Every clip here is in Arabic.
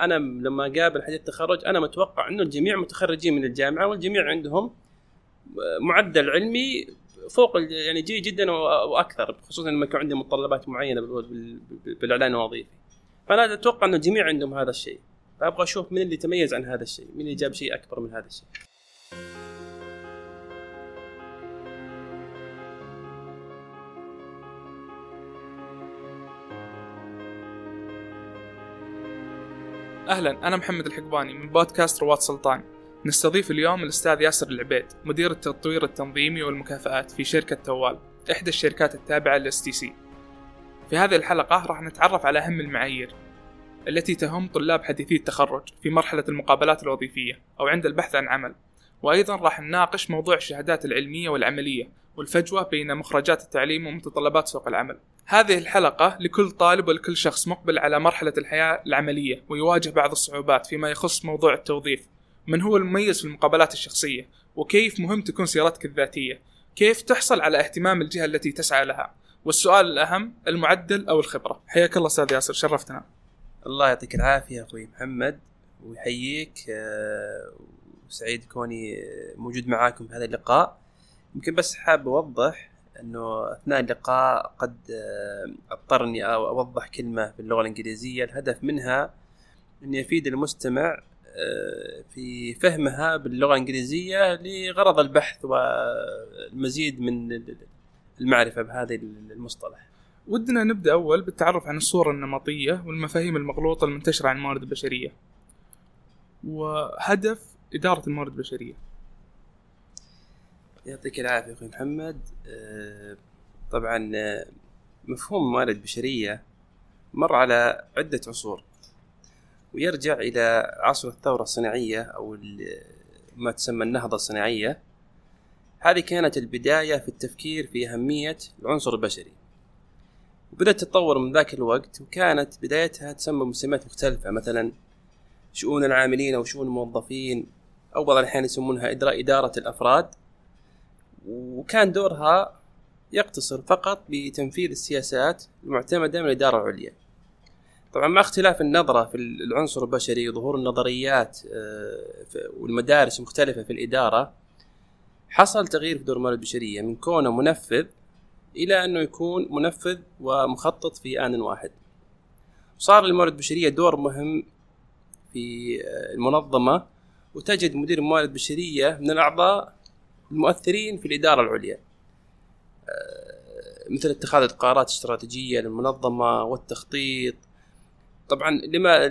أنا لما أقابل حديث التخرج أنا متوقع إنه الجميع متخرجين من الجامعة والجميع عندهم معدل علمي فوق يعني جيد جدا وأكثر خصوصا لما يكون عندهم متطلبات معينة بالإعلان الوظيفي. فأنا أتوقع ان الجميع عندهم هذا الشيء فأبغى أشوف من اللي تميز عن هذا الشيء من اللي جاب شيء أكبر من هذا الشيء. أهلا أنا محمد الحقباني من بودكاست رواد سلطان. نستضيف اليوم الأستاذ ياسر العبيد مدير التطوير التنظيمي والمكافآت في شركة توال إحدى الشركات التابعة لل STC في هذه الحلقة راح نتعرف على أهم المعايير التي تهم طلاب حديثي التخرج في مرحلة المقابلات الوظيفية أو عند البحث عن عمل. وأيضا راح نناقش موضوع الشهادات العلمية والعملية والفجوة بين مخرجات التعليم ومتطلبات سوق العمل. هذه الحلقة لكل طالب ولكل شخص مقبل على مرحلة الحياة العملية ويواجه بعض الصعوبات فيما يخص موضوع التوظيف. من هو المميز في المقابلات الشخصية؟ وكيف مهم تكون سيرتك الذاتية؟ كيف تحصل على اهتمام الجهة التي تسعى لها؟ والسؤال الأهم المعدل أو الخبرة؟ حياك الله أستاذ ياسر شرفتنا. الله يعطيك العافية أخوي محمد ويحييك آه، وسعيد كوني موجود معاكم في هذا اللقاء. يمكن بس حاب أوضح إنه أثناء اللقاء قد آه، أضطرني أو أوضح كلمة باللغة الإنجليزية الهدف منها اني افيد المستمع آه، في فهمها باللغة الإنجليزية لغرض البحث والمزيد من المعرفة بهذا المصطلح. ودنا نبدأ أول بالتعرف عن الصورة النمطية والمفاهيم المغلوطة المنتشرة عن الموارد البشرية. وهدف إدارة الموارد البشرية. يعطيك العافية أخوي محمد. آه، طبعا آه، مفهوم الموارد البشرية مر على عدة عصور ويرجع إلى عصر الثورة الصناعية أو ما تسمى النهضة الصناعية. هذه كانت البداية في التفكير في أهمية العنصر البشري. وبدأت تتطور من ذاك الوقت وكانت بدايتها تسمى مسميات مختلفة مثلا شؤون العاملين أو شؤون الموظفين أو بعض الأحيان يسمونها إدارة الأفراد. وكان دورها يقتصر فقط بتنفيذ السياسات المعتمدة من الإدارة العليا. طبعا مع اختلاف النظرة في العنصر البشري وظهور النظريات آه، والمدارس المختلفة في الإدارة حصل تغيير في دور الموارد البشرية من كونه منفذ إلى أنه يكون منفذ ومخطط في آن واحد. صار للموارد البشرية دور مهم في آه، المنظمة وتجد مدير الموارد البشرية من الأعضاء المؤثرين في الإدارة العليا. آه، مثل اتخاذ القرارات الاستراتيجية للمنظمة والتخطيط. طبعا لما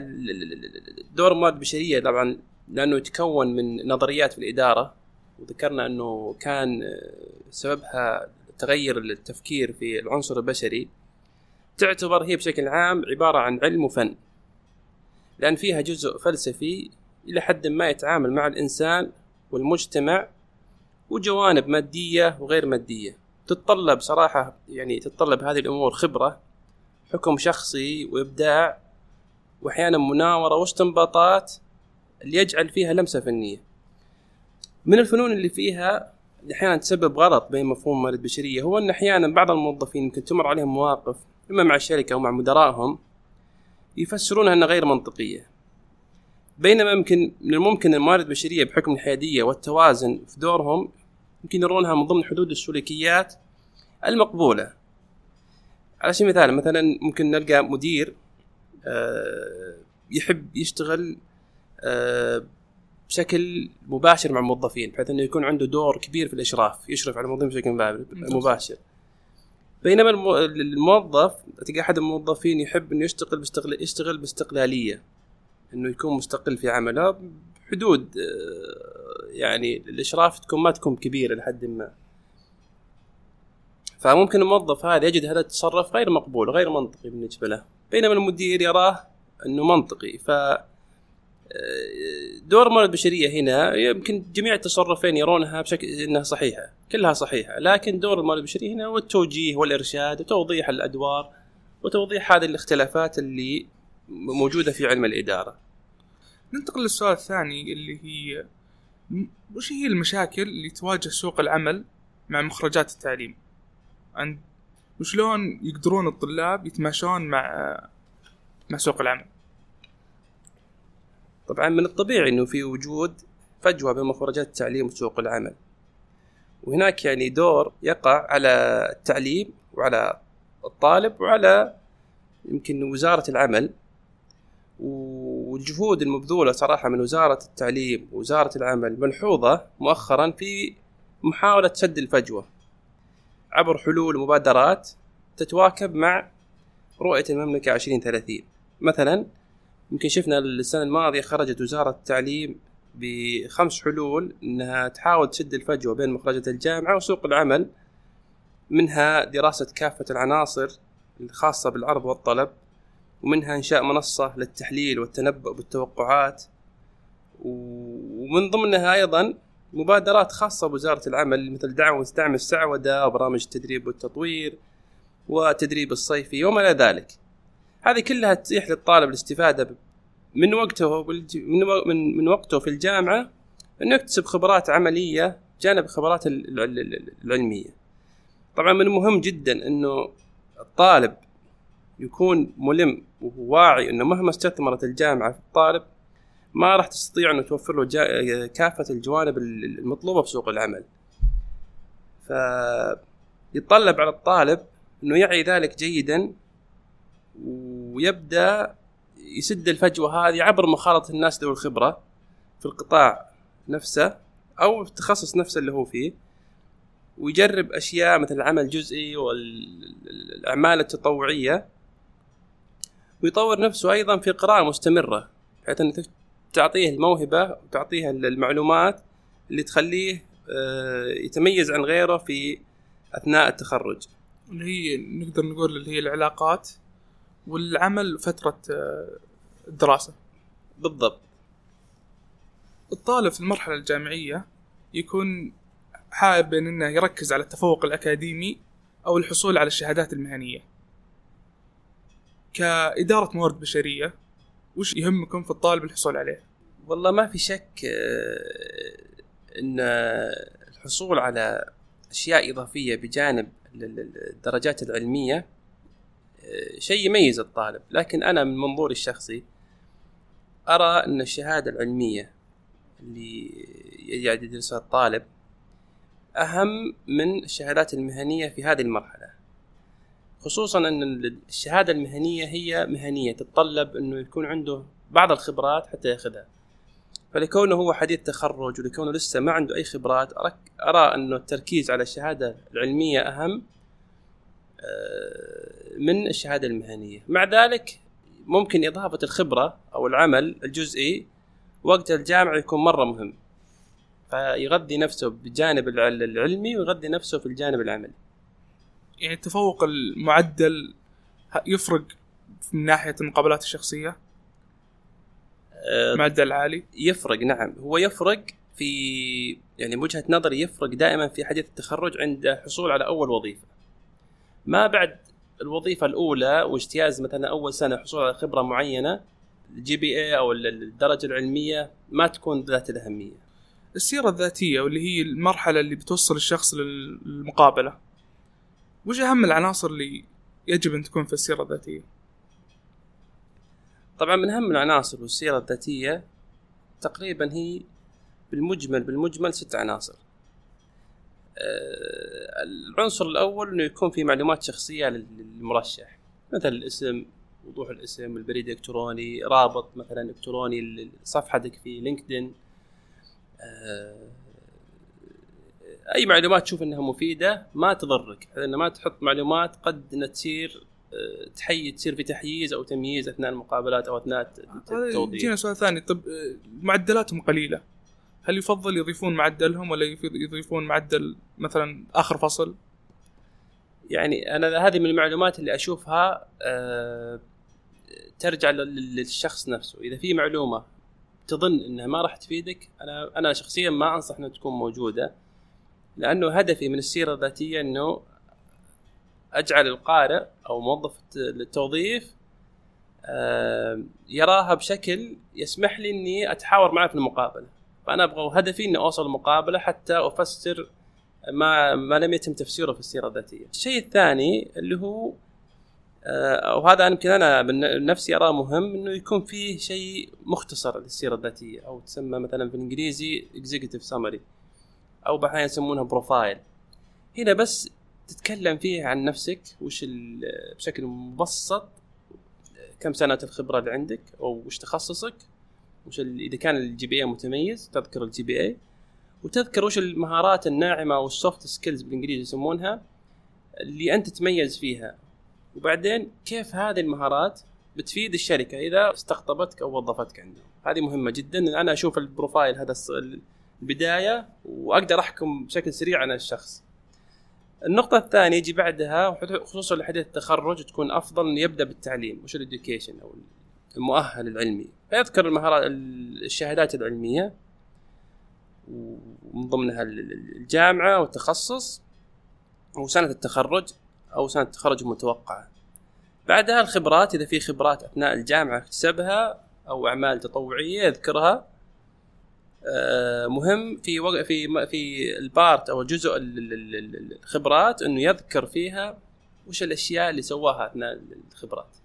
دور الموارد البشرية طبعا لأنه يتكون من نظريات في الإدارة وذكرنا أنه كان آه، سببها تغير التفكير في العنصر البشري تعتبر هي بشكل عام عبارة عن علم وفن. لأن فيها جزء فلسفي إلى حد ما يتعامل مع الإنسان والمجتمع وجوانب مادية وغير مادية. تتطلب صراحة يعني تتطلب هذه الأمور خبرة حكم شخصي وإبداع وأحيانا مناورة واستنباطات اللي يجعل فيها لمسة فنية. من الفنون اللي فيها اللي أحيانا تسبب غلط بين مفهوم الموارد البشرية هو أن أحيانا بعض الموظفين يمكن تمر عليهم مواقف إما مع الشركة أو مع مدرائهم يفسرونها أنها غير منطقية. بينما يمكن من الممكن الموارد البشرية بحكم الحيادية والتوازن في دورهم يمكن يرونها من ضمن حدود السلوكيات المقبولة. على سبيل المثال مثلا ممكن نلقى مدير آه، يحب يشتغل آه، بشكل مباشر مع الموظفين بحيث إنه يكون عنده دور كبير في الإشراف يشرف على الموظفين بشكل مباشر. بينما الموظف تلقى أحد الموظفين يحب إنه يشتغل باستقل... يشتغل باستقلالية إنه يكون مستقل في عمله بحدود آه، يعني الإشراف تكون ما تكون كبيرة لحد ما. فممكن الموظف هذا يجد هذا التصرف غير مقبول غير منطقي بالنسبة له. بينما المدير يراه إنه منطقي. ف دور الموارد البشرية هنا يمكن جميع التصرفين يرونها بشكل إنها صحيحة كلها صحيحة. لكن دور الموارد البشرية هنا هو التوجيه والإرشاد وتوضيح الأدوار وتوضيح هذه الاختلافات اللي موجودة في علم الإدارة. ننتقل للسؤال الثاني اللي هي وش هي المشاكل اللي تواجه سوق العمل مع مخرجات التعليم؟ عند وشلون يقدرون الطلاب يتماشون مع مع سوق العمل؟ طبعا من الطبيعي إنه في وجود فجوة بين مخرجات التعليم وسوق العمل. وهناك يعني دور يقع على التعليم وعلى الطالب وعلى يمكن وزارة العمل. والجهود المبذولة صراحة من وزارة التعليم ووزارة العمل ملحوظة مؤخرا في محاولة سد الفجوة عبر حلول ومبادرات تتواكب مع رؤية المملكة 2030 مثلا يمكن شفنا السنة الماضية خرجت وزارة التعليم بخمس حلول إنها تحاول تسد الفجوة بين مخرجات الجامعة وسوق العمل منها دراسة كافة العناصر الخاصة بالعرض والطلب ومنها إنشاء منصة للتحليل والتنبؤ بالتوقعات ومن ضمنها أيضا مبادرات خاصة بوزارة العمل مثل دعم دعم السعودة وبرامج التدريب والتطوير وتدريب الصيفي وما إلى ذلك هذه كلها تتيح للطالب الاستفادة من وقته من من وقته في الجامعة إنه يكتسب خبرات عملية جانب الخبرات العلمية. طبعا من المهم جدا إنه الطالب يكون ملم وواعي إنه مهما استثمرت الجامعة في الطالب ما راح تستطيع إنه توفر له كافة الجوانب المطلوبة في سوق العمل. فيتطلب على الطالب إنه يعي ذلك جيدا ويبدأ يسد الفجوة هذه عبر مخالطة الناس ذوي الخبرة في القطاع نفسه أو التخصص نفسه اللي هو فيه ويجرب أشياء مثل العمل الجزئي والاعمال التطوعية ويطور نفسه أيضا في قراءة مستمرة بحيث إنك تعطيه الموهبة وتعطيه المعلومات اللي تخليه آه، يتميز عن غيره في أثناء التخرج. اللي هي نقدر نقول اللي هي العلاقات والعمل فترة آه، الدراسة. بالضبط. الطالب في المرحلة الجامعية يكون حابب إنه يركز على التفوق الأكاديمي أو الحصول على الشهادات المهنية. كإدارة موارد بشرية وش يهمكم في الطالب الحصول عليه؟ والله ما في شك آه، إن الحصول على أشياء إضافية بجانب الدرجات العلمية شيء يميز الطالب لكن أنا من منظوري الشخصي أرى إن الشهادة العلمية اللي يدرسها الطالب أهم من الشهادات المهنية في هذه المرحلة خصوصا أن الشهادة المهنية هي مهنية تتطلب إنه يكون عنده بعض الخبرات حتى ياخذها. فلكونه هو حديث تخرج ولكونه لسه ما عنده أي خبرات أرى انه التركيز على الشهادة العلمية أهم آه، من الشهادة المهنية. مع ذلك ممكن إضافة الخبرة أو العمل الجزئي وقت الجامعة يكون مرة مهم. فيغذي نفسه بجانب العلمي ويغذي نفسه في الجانب العملي. يعني التفوق المعدل يفرق من ناحية المقابلات الشخصية؟ المعدل العالي يفرق نعم. هو يفرق في يعني وجهة نظري يفرق دائما في حديث التخرج عند الحصول على أول وظيفة. ما بعد الوظيفة الأولى واجتياز مثلا أول سنة حصول على خبرة معينة الجي بي اي أو الدرجة العلمية ما تكون ذات الأهمية. السيرة الذاتية واللي هي المرحلة اللي بتوصل الشخص للمقابلة. وش أهم العناصر اللي يجب أن تكون في السيرة الذاتية؟ طبعا من أهم العناصر والسيره الذاتية تقريبا هي بالمجمل بالمجمل ست عناصر. آه، العنصر الأول إنه يكون في معلومات شخصية للمرشح. مثل الاسم وضوح الاسم البريد الإلكتروني رابط مثلا إلكتروني لصفحتك في لينكدين. آه، أي معلومات تشوف إنها مفيدة ما تضرك لأن ما تحط معلومات قد إنها تصير آه، تحيي تصير في تحييز أو تمييز أثناء المقابلات أو أثناء التوظيف. جينا سؤال ثاني طب معدلاتهم قليلة هل يفضل يضيفون معدلهم ولا يضيفون معدل مثلا آخر فصل؟ يعني أنا هذه من المعلومات اللي أشوفها أه ترجع للشخص نفسه إذا في معلومة تظن إنها ما راح تفيدك أنا أنا شخصيا ما أنصح إنها تكون موجودة لأنه هدفي من السيرة الذاتية إنه أجعل القارئ أو موظف التوظيف أه يراها بشكل يسمح لي إني أتحاور معه في المقابلة فأنا أبغى هدفي إني أوصل المقابلة حتى أفسر ما ما لم يتم تفسيره في السيرة الذاتية. الشيء الثاني اللي هو آه، وهذا يمكن أنا بنفسي أراه مهم إنه يكون فيه شيء مختصر للسيرة الذاتية أو تسمى مثلا في الإنجليزي اكزيكتيف سامري أو أحيانا يسمونها profile هنا بس تتكلم فيه عن نفسك وش بشكل مبسط كم سنه الخبرة اللي عندك أو وش تخصصك وش إذا كان ال GPA متميز تذكر ال GPA وتذكر وش المهارات الناعمة أو ال soft skills بالإنجليزي يسمونها اللي أنت تتميز فيها. وبعدين كيف هذه المهارات بتفيد الشركة إذا استقطبتك أو وظفتك عندهم. هذه مهمة جدا. أنا أشوف ال profile هذا البدايه وأقدر أحكم بشكل سريع عن الشخص. النقطة الثانية يجي بعدها خصوصا لحديث التخرج تكون أفضل إنه يبدأ بالتعليم وش الإديوكيشن أو المؤهل العلمي. فيذكر المهارات الشهادات العلمية ومن ضمنها الجامعة والتخصص وسنة التخرج أو سنة التخرج المتوقعة. بعدها الخبرات إذا في خبرات أثناء الجامعة اكتسبها أو أعمال تطوعية يذكرها مهم في في في البارت أو الجزء الخبرات إنه يذكر فيها وش الأشياء اللي سواها أثناء الخبرات.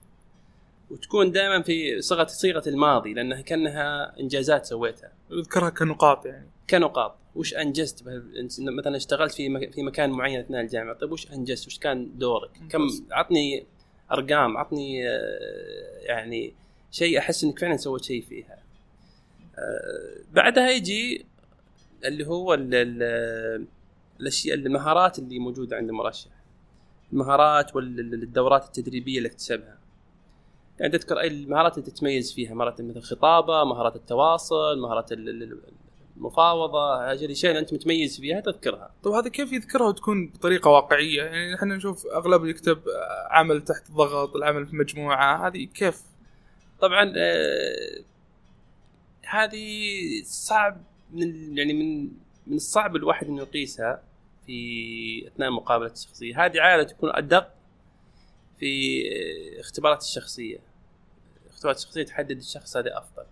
وتكون دائما في صيغه صيغة الماضي لأنها كأنها إنجازات سويتها. يذكرها كنقاط يعني. كنقاط. وش أنجزت مثلا اشتغلت في في مكان معين أثناء الجامعة. طيب وش أنجزت؟ وش كان دورك؟ كم عطني أرقام؟ عطني آه، يعني شيء أحس إنك فعلا سويت شيء فيها. آه، بعدها يجي اللي هو الأشياء المهارات اللي موجودة عند المرشح المهارات والدورات التدريبية اللي اكتسبها. يعني تذكر أي المهارات اللي تتميز فيها مهارات مثل الخطابة مهارات التواصل مهارات المفاوضة هذه الأشياء اللي أنت متميز فيها تذكرها. طيب هذا كيف يذكرها وتكون بطريقة واقعية؟ يعني إحنا نشوف أغلب يكتب عمل تحت ضغط العمل في مجموعة هذه كيف؟ طبعا آه هذه صعب من يعني من من الصعب الواحد إنه يقيسها في أثناء المقابله الشخصية. هذه عادة تكون أدق في اختبارات الشخصية. اختبارات الشخصية تحدد الشخص هذا أفضل.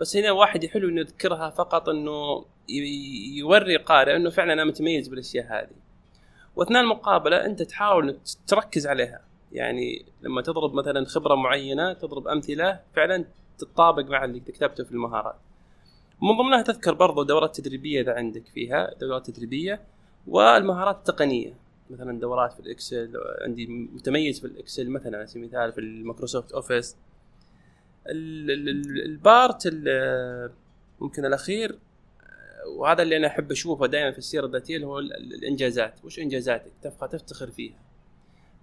بس هنا واحد يحلو إنه يذكرها فقط إنه يوري قارئ إنه فعلا أنا متميز بالأشياء هذه. وأثناء المقابلة أنت تحاول إنك تركز عليها. يعني لما تضرب مثلا خبرة معينة تضرب أمثلة فعلا تتطابق مع اللي كتبته في المهارات. من ضمنها تذكر برضو دورات تدريبية إذا عندك فيها دورات تدريبية والمهارات التقنية. مثلا دورات في ال Excel عندي متميز في ال Excel مثلا على سبيل المثال في ال Microsoft Office. ال part ممكن الأخير وهذا اللي أنا أحب أشوفه دائما في السيرة الذاتية اللي هو الإنجازات. وش إنجازاتك؟ تبغى تفتخر فيها.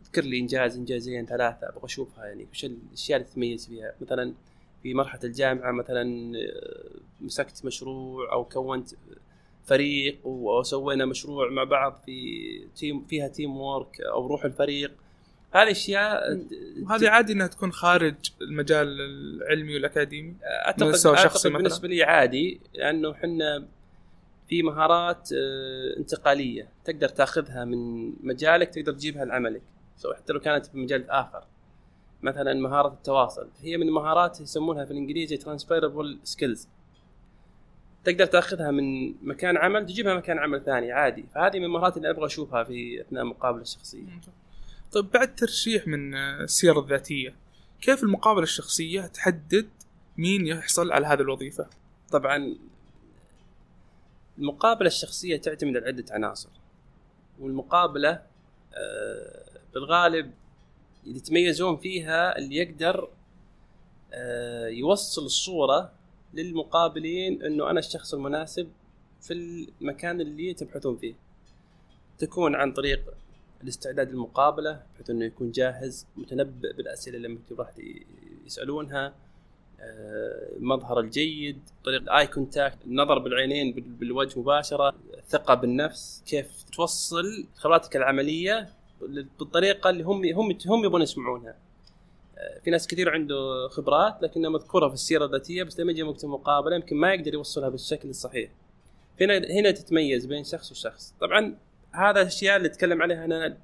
اذكر لي إنجاز إنجازين ثلاثة أبغى أشوفها يعني وش الأشياء اللي تتميز فيها؟ مثلا في مرحلة الجامعة مثلا مسكت مشروع أو كونت فريق وسوينا مشروع مع بعض في team فيها teamwork أو روح الفريق. هذه أشياء وهذه عادي إنها تكون خارج المجال العلمي والأكاديمي اعتقد, شخصي مثلا. بالنسبة لي عادي لأنه إحنا في مهارات آه، انتقالية تقدر تاخذها من مجالك تقدر تجيبها لعملك. حتى لو كانت في مجال آخر. مثلا مهارة التواصل. هي من المهارات يسمونها في الإنجليزي transferable skills تقدر تأخذها من مكان عمل تجيبها مكان عمل ثاني عادي. فهذه من المهارات اللي أبغى أشوفها في أثناء المقابله الشخصية. طيب بعد ترشيح من السيرة الذاتية كيف المقابلة الشخصية تحدد مين يحصل على هذه الوظيفة؟ طبعا المقابلة الشخصية تعتمد على عدة عناصر. والمقابلة آه، بالغالب يتميزون فيها اللي يقدر آه، يوصل الصورة للمقابلين إنه أنا الشخص المناسب في المكان اللي تبحثون فيه. تكون عن طريق الاستعداد للمقابلة بحيث إنه يكون جاهز متنبئ بالأسئلة اللي راح يسألونها المظهر آه، الجيد طريقة ال eye contact النظر بالعينين بالوجه مباشرة الثقة بالنفس كيف توصل خبراتك العملية بالطريقة اللي هم هم هم يبون يسمعونها. في ناس كثير عنده خبرات لكنها مذكورة في السيرة الذاتية بس لما يجي وقت المقابله يمكن ما يقدر يوصلها بالشكل الصحيح. هنا هنا تتميز بين شخص وشخص. طبعا هذا الأشياء اللي اتكلم عليها أنا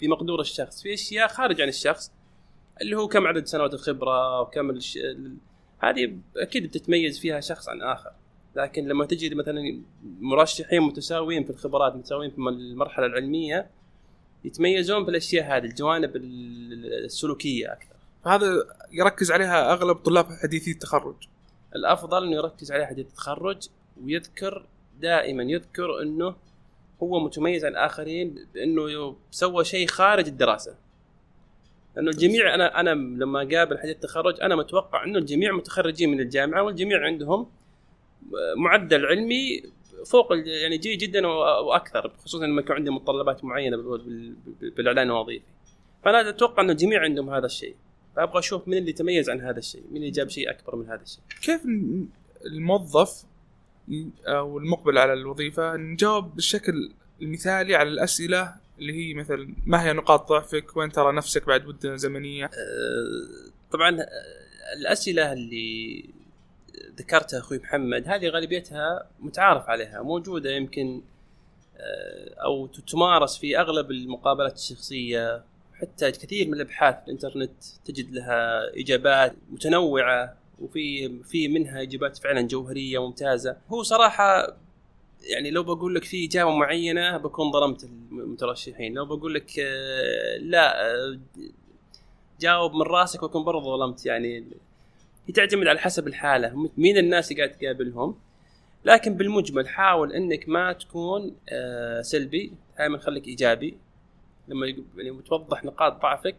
بمقدور الشخص. في أشياء خارج عن الشخص اللي هو كم عدد سنوات الخبرة وكم الش... هذه أكيد بتتميز فيها شخص عن آخر. لكن لما تجي مثلا مرشحين متساويين في الخبرات متساويين في المرحلة العلمية يتميزون بالأشياء هذه الجوانب ال- السلوكية أكثر. هذا يركز عليها أغلب طلاب حديثي التخرج. الأفضل إنه يركز على حديث التخرج ويذكر دائما يذكر إنه هو متميز عن الآخرين بإنه سوى شيء خارج الدراسة. لأنه الجميع أنا أنا لما قابل حديث التخرج أنا متوقع إنه الجميع متخرجين من الجامعة والجميع عندهم معدل علمي فوق يعني جيد جدا وأكثر خصوصا لما يكون عندي متطلبات معينة بال- بال- بالإعلان الوظيفي. فأنا أتوقع إنه الجميع عندهم هذا الشيء. فأبغى أشوف من اللي تميز عن هذا الشيء من اللي جاب شيء أكبر من هذا الشيء. كيف الموظف أو المقبل على الوظيفة نجاوب بالشكل المثالي على الأسئلة اللي هي مثل ما هي نقاط ضعفك؟ وين ترى نفسك بعد مدة زمنية؟ أه، طبعا أه، الأسئلة اللي ذكرتها أخوي محمد هذه غالبيتها متعارف عليها موجودة يمكن أه، أو تمارس في أغلب المقابلات الشخصية حتى كثير من الأبحاث في الإنترنت تجد لها إجابات متنوعة وفي في منها إجابات فعلا جوهرية ممتازة. هو صراحة يعني لو بقول لك في إجابة معينة بكون ظلمت المترشحين لو بقول لك آه، لا آه، جاوب من رأسك بكون برضه ظلمت يعني هي تعتمد على حسب الحالة. مين الناس اللي قاعد تقابلهم؟ لكن بالمجمل حاول إنك ما تكون آه، سلبي. دائما خليك إيجابي. لما يعني توضح نقاط ضعفك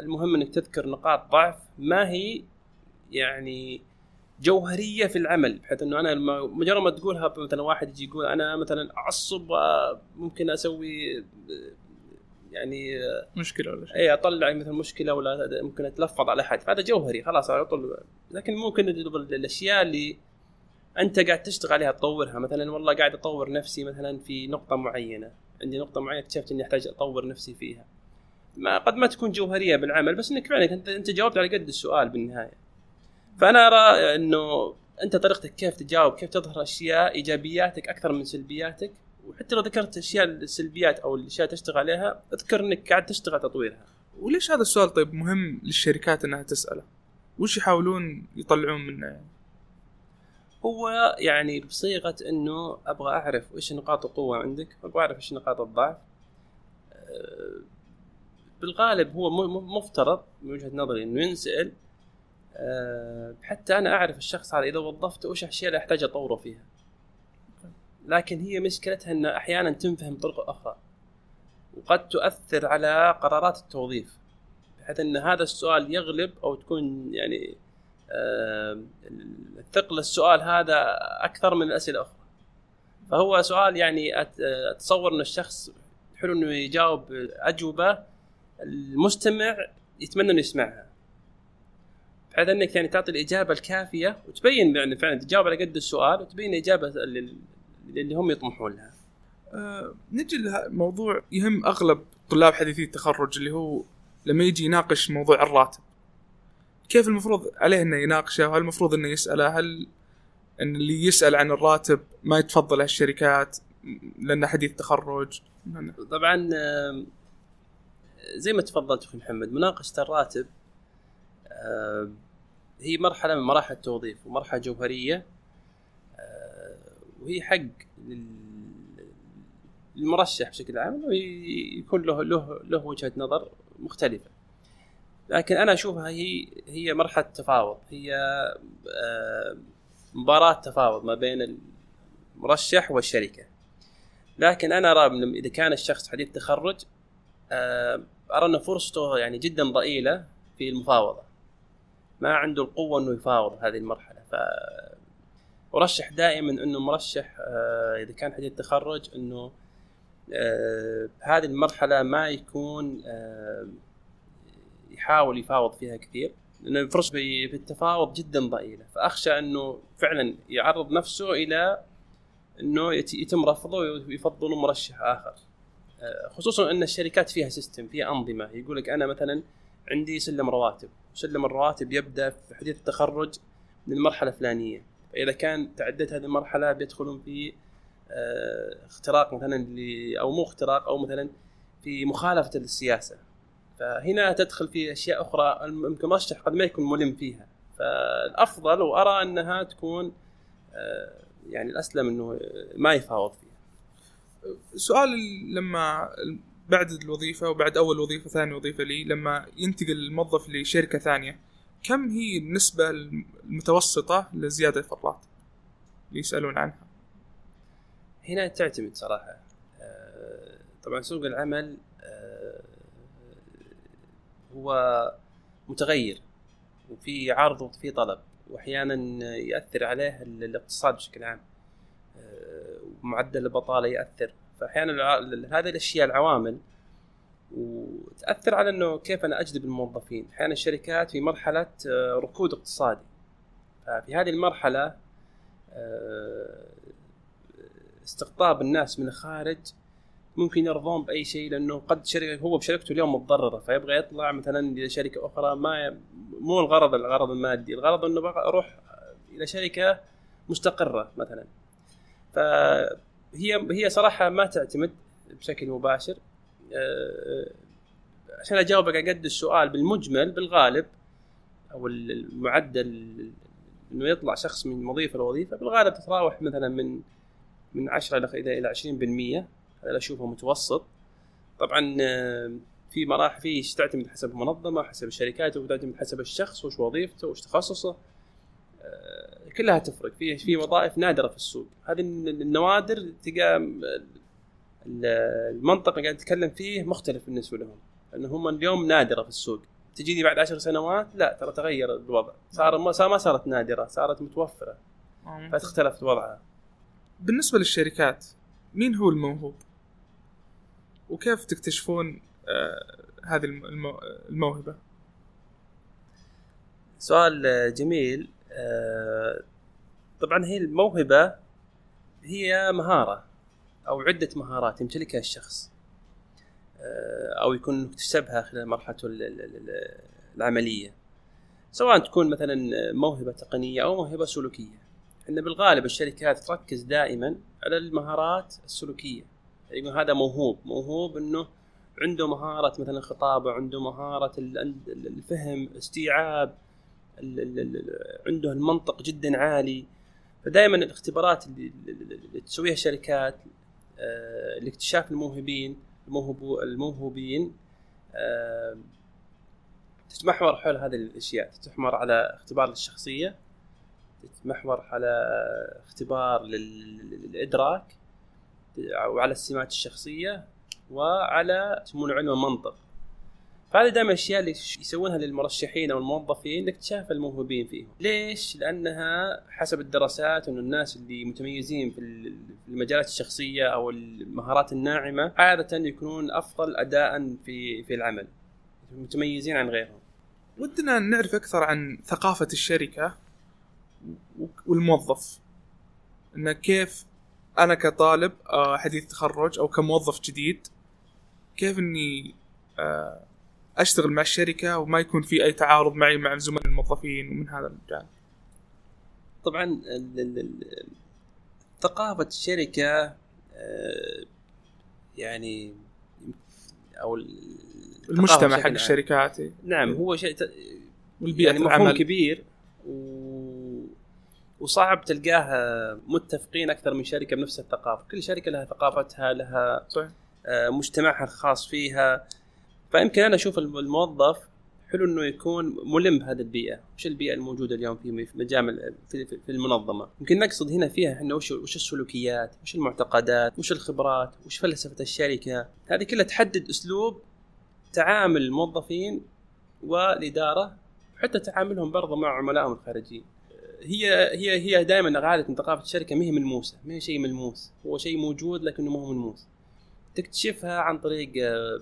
المهم إنك تذكر نقاط ضعف. ما هي يعني جوهرية في العمل بحيث إنه أنا مجرد ما تقولها مثلا واحد يجي يقول أنا مثلا أعصب ممكن أسوي يعني مشكلة ولا شيء. اي أطلع مثلا مشكلة ولا ممكن أتلفظ على أحد. هذا جوهري خلاص على طول. لكن ممكن الأشياء اللي أنت قاعد تشتغل عليها تطورها. مثلا والله قاعد أطور نفسي مثلا في نقطة معينة. عندي نقطة معينة اكتشفت إني أحتاج أطور نفسي فيها. ما قد ما تكون جوهرية بالعمل بس إنك فعلا أنت أنت جاوبت على قد السؤال بالنهاية. فأنا ارى إنه أنت طريقتك كيف تجاوب كيف تظهر أشياء إيجابياتك أكثر من سلبياتك؟ وحتى لو ذكرت أشياء السلبيات أو الأشياء تشتغل عليها أذكر إنك قاعد تشتغل تطويرها. وليش هذا السؤال طيب مهم للشركات إنها تسأله؟ وش يحاولون يطلعون منه؟ يعني هو يعني بصيغة إنه أبغى أعرف إيش نقاط القوة عندك أبغى أعرف إيش نقاط الضعف. أه، بالغالب هو مفترض من وجهة نظري إنه ينسأل. أه، حتى أنا أعرف الشخص هذا إذا وظفته وش الاشياء اللي أحتاج أطوره فيها. لكن هي مشكلتها ان أحيانا تنفهم بطرق أخرى. وقد تؤثر على قرارات التوظيف بحيث إن هذا السؤال يغلب أو تكون يعني ثقل السؤال هذا أكثر من الأسئلة الأخرى. فهو سؤال يعني أت- أتصور إن الشخص حلو إنه يجاوب أجوبة المستمع يتمنى إنه يسمعها. بحيث إنك يعني تعطي الإجابة الكافية وتبين يعني فعلا تجاوب على قد السؤال وتبين الاجابه اللي, هم يطمحون لها. آه نجي لموضوع يهم أغلب طلاب حديثي التخرج اللي هو لما يجي يناقش موضوع الراتب. كيف المفروض عليه إنه يناقشه؟ وهل المفروض إنه يسأله؟ هل إن اللي يسأل عن الراتب ما يتفضل الشركات لأنه حديث تخرج؟ طبعا آم، زي ما تفضلت أخوي محمد مناقشة الراتب آم، هي مرحلة من مراحل التوظيف ومرحلة جوهرية. آه، وهي حق للمرشح بشكل عام إنه يكون له له له وجهة نظر مختلفة. لكن أنا أشوفها هي هي مرحلة تفاوض. هي آه، مباراة تفاوض ما بين المرشح والشركة. لكن أنا أرى إذا كان الشخص حديث تخرج آه، أرى ان فرصته يعني جدا ضئيلة في المفاوضة. ما عنده القوة إنه يفاوض هذه المرحلة. ف أرشح دائما إنه مرشح آه، إذا كان حديث تخرج إنه آه، هذه المرحلة ما يكون آه، يحاول يفاوض فيها كثير لأن فرص في التفاوض جدا ضئيلة. فأخشى إنه فعلا يعرض نفسه إلى إنه يت- يتم رفضه ويفضلوا مرشح آخر. خصوصا إن الشركات فيها سيستم فيها أنظمة. يقول لك أنا مثلا عندي سلم رواتب. سلم الرواتب يبدأ في حديث التخرج من المرحلة الفلانية. فاذا كان تعدت هذه المرحلة بيدخلون في آه، اختراق مثلا أو مو اختراق أو مثلا في مخالفة للسياسة. فهنا تدخل في أشياء أخرى المرشح قد ما يكون ملم فيها. فالأفضل وأرى أنها تكون آه، يعني الأسلم إنه ما يفاوض فيها. سؤال لما بعد الوظيفة وبعد أول وظيفة ثاني وظيفة لي لما ينتقل الموظف لشركة ثانية كم هي النسبة المتوسطة لزيادة الفرات؟ اللي يسألون عنها. هنا تعتمد صراحة. آه، طبعا سوق العمل آه، هو متغير وفي عرض وفي طلب واحيانا يأثر عليه الاقتصاد بشكل عام. آه، ومعدل البطالة يأثر. فاحيانا هذه الأشياء العوامل وتأثر على إنه كيف أنا أجذب الموظفين. أحيانا الشركات في مرحلة آه، ركود اقتصادي. ففي هذه المرحلة آه، استقطاب الناس من الخارج ممكن يرضون بأي شيء لأنه قد شركة هو بشركته اليوم متضررة فيبغى يطلع مثلا إلى شركه أخرى. ما مو الغرض الغرض المادي الغرض إنه أروح إلى شركة مستقرة مثلا. فهي هي صراحة ما تعتمد بشكل مباشر. عشان أجاوبك على قد السؤال بالمجمل بالغالب أو المعدل إنه يطلع شخص من وظيفة لوظيفه بالغالب تتراوح مثلا من من 10 إلى 20% هذا أشوفه متوسط. طبعا آه، في مراحل في تعتمد حسب المنظمة حسب الشركات وتعتمد حسب الشخص وش وظيفته وش تخصصه. آه، كلها تفرق. في في وظائف نادرة في السوق. هذه النوادر تلقى المنطقة اللي قاعد نتكلم فيه مختلف بالنسبة لهم لأنه هم اليوم نادرة في السوق. تجيني بعد عشر سنوات لا ترى تغير الوضع. صار ما صارت نادرة صارت متوفرة. آه، فتختلف وضعها. بالنسبة للشركات مين هو الموهوب؟ وكيف تكتشفون آه هذه الموهبة؟ سؤال جميل. آه طبعا هي الموهبة هي مهارة. أو عدة مهارات يمتلكها الشخص. آه أو يكون اكتسبها خلال مرحلته العملية. سواء تكون مثلا موهبة تقنية أو موهبة سلوكية. إن بالغالب الشركات تركز دائما على المهارات السلوكية. يقول هذا موهوب. موهوب إنه عنده مهارة مثلا الخطابه عنده مهارة الفهم استيعاب عنده المنطق جدا عالي. فدائما الاختبارات اللي, تسويها الشركات لاكتشاف الموهوبين الموهوب الموهوبين آه، تتمحور حول هذه الأشياء تتمحور على اختبار للشخصية تتمحور على اختبار للإدراك وعلى السمات الشخصية وعلى يسمونه علم المنطق فهذه دائما الأشياء اللي يسوونها للمرشحين أو الموظفين لاكتشاف الموهوبين فيهم. ليش؟ لأنها حسب الدراسات انه الناس اللي متميزين في المجالات الشخصية أو المهارات الناعمة عادة يكونون أفضل اداء في في العمل. متميزين عن غيرهم. ودنا نعرف أكثر عن ثقافة الشركة والموظف. انه كيف أنا كطالب آه، حديث تخرج أو كموظف جديد كيف إني آه، أشتغل مع الشركة وما يكون في أي تعارض معي مع زملاء الموظفين ومن هذا الجانب طبعا ثقافة الشركة آه، يعني أو المجتمع حق الشركات نعم هو شيء والبيئة يعني مفهوم كبير و وصعب تلقاه متفقين أكثر من شركة بنفس الثقافة، كل شركة لها ثقافتها لها صحيح. آه، مجتمعها الخاص فيها. فيمكن أنا أشوف الموظف حلو إنه يكون ملم بهذه البيئة، وش البيئة الموجودة اليوم في مجال في, في المنظمة؟ يمكن نقصد هنا فيها إحنا وش وش السلوكيات، وش المعتقدات، وش الخبرات، وش فلسفة الشركة، هذه كلها تحدد أسلوب تعامل الموظفين والإدارة وحتى تعاملهم برضه مع عملائهم الخارجيين. هي هي هي دائما غالبا ثقافة الشركة ما هي ملموسة. ما هي شيء ملموس. هو شيء موجود لكنه ما هو ملموس. تكتشفها عن طريق آه،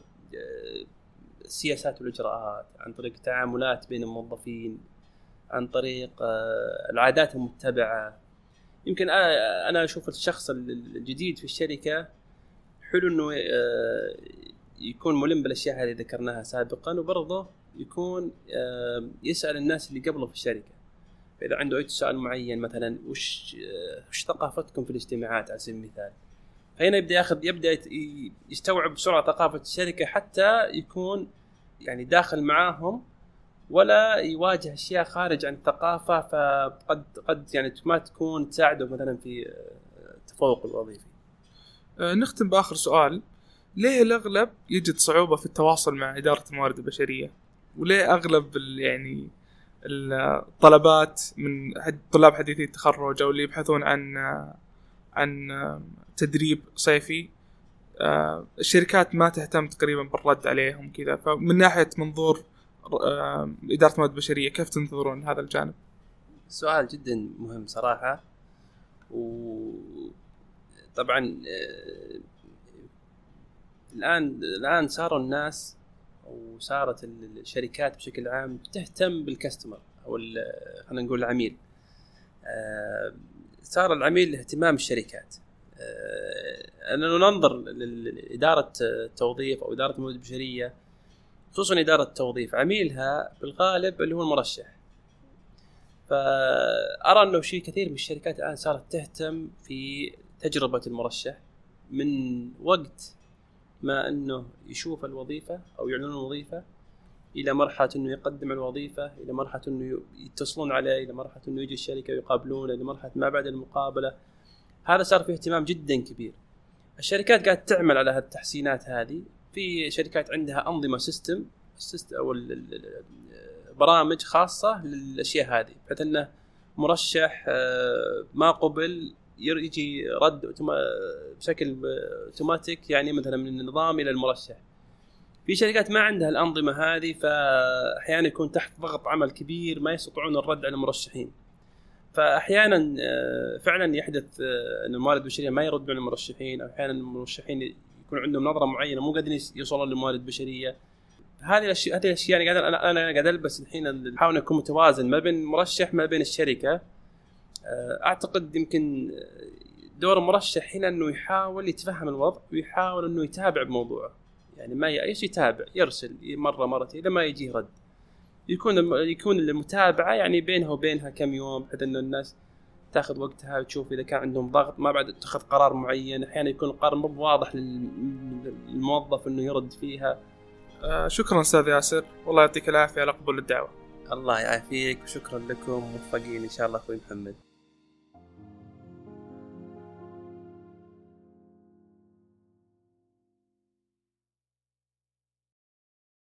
السياسات والإجراءات عن طريق التعاملات بين الموظفين عن طريق آه، العادات المتبعة. يمكن أنا أشوف الشخص الجديد في الشركة حلو إنه يكون ملم بالأشياء هذه ذكرناها سابقا وبرضه يكون يسأل الناس اللي قبله في الشركة. فإذا عنده أي سؤال معين مثلا وش وش ثقافتكم في الاجتماعات؟ على سبيل المثال. فهنا يبدأ ياخذ يبدأ يستوعب بسرعة ثقافة الشركة حتى يكون يعني داخل معاهم ولا يواجه أشياء خارج عن الثقافة فقد قد يعني ما تكون تساعده مثلا في التفوق الوظيفي. أه نختم بآخر سؤال ليه الأغلب يجد صعوبة في التواصل مع إدارة الموارد البشرية وليه أغلب يعني الطلبات من طلاب حديثي التخرج أو اللي يبحثون عن عن تدريب صيفي. الشركات ما تهتم تقريبا بالرد عليهم كذا. فمن ناحية منظور إدارة الموارد البشريه كيف تنظرون هذا الجانب؟ سؤال جدا مهم صراحة. وطبعا الآن الآن صاروا الناس وصارت الشركات بشكل عام تهتم بالكاستمر أو خلينا نقول العميل. صار العميل اهتمام الشركات. آه، انه ننظر لإدارة التوظيف أو إدارة الموارد البشرية خصوصا إدارة التوظيف عميلها بالغالب اللي هو المرشح. فأرى أنه شيء كثير من الشركات الآن صارت تهتم في تجربة المرشح من وقت ما أنه يشوف الوظيفة أو يعلنون الوظيفة إلى مرحلة إنه يقدم الوظيفة إلى مرحلة إنه يتصلون عليه إلى مرحلة إنه يجي الشركة ويقابلونه إلى مرحلة ما بعد المقابلة. هذا صار فيه اهتمام جدا كبير. الشركات قاعد تعمل على هالتحسينات هذه. في شركات عندها أنظمة سيستم أو برامج خاصة للأشياء هذه. بحيث إنه مرشح آه، ما قبل يجي رد بشكل أوتوماتيك يعني مثلا من النظام إلى المرشح. في شركات ما عندها الأنظمة هذه فأحيانا يكون تحت ضغط عمل كبير ما يستطيعون الرد على المرشحين. فأحيانا آه، فعلا يحدث آه، إن الموارد البشرية ما يردون المرشحين أو أحيانا المرشحين يكون عندهم نظرة معينة مو قادرين يوصلون للموارد البشريه هذه الأشياء هذه الأشياء أنا قاعد أنا أنا قاعد ألبس الحين أحاول أكون متوازن ما بين المرشح ما بين الشركة. آه، أعتقد يمكن دور المرشح هنا إنه يحاول يتفهم الوضع ويحاول إنه يتابع بموضوعه. يعني ما ي- إيش يتابع يرسل مرة مرتين لما يجيه رد. يكون الم- يكون المتابعة يعني بينها وبينها كم يوم بحيث إنه الناس تاخذ وقتها وتشوف إذا كان عندهم ضغط. ما بعد تأخذ قرار معين أحيانا يكون القرار مو واضح لل- للموظف إنه يرد فيها. آه، شكرا أستاذ ياسر. والله يعطيك العافية على قبول الدعوة. الله يعافيك وشكرا لكم موفقين إن شاء الله أخوي محمد.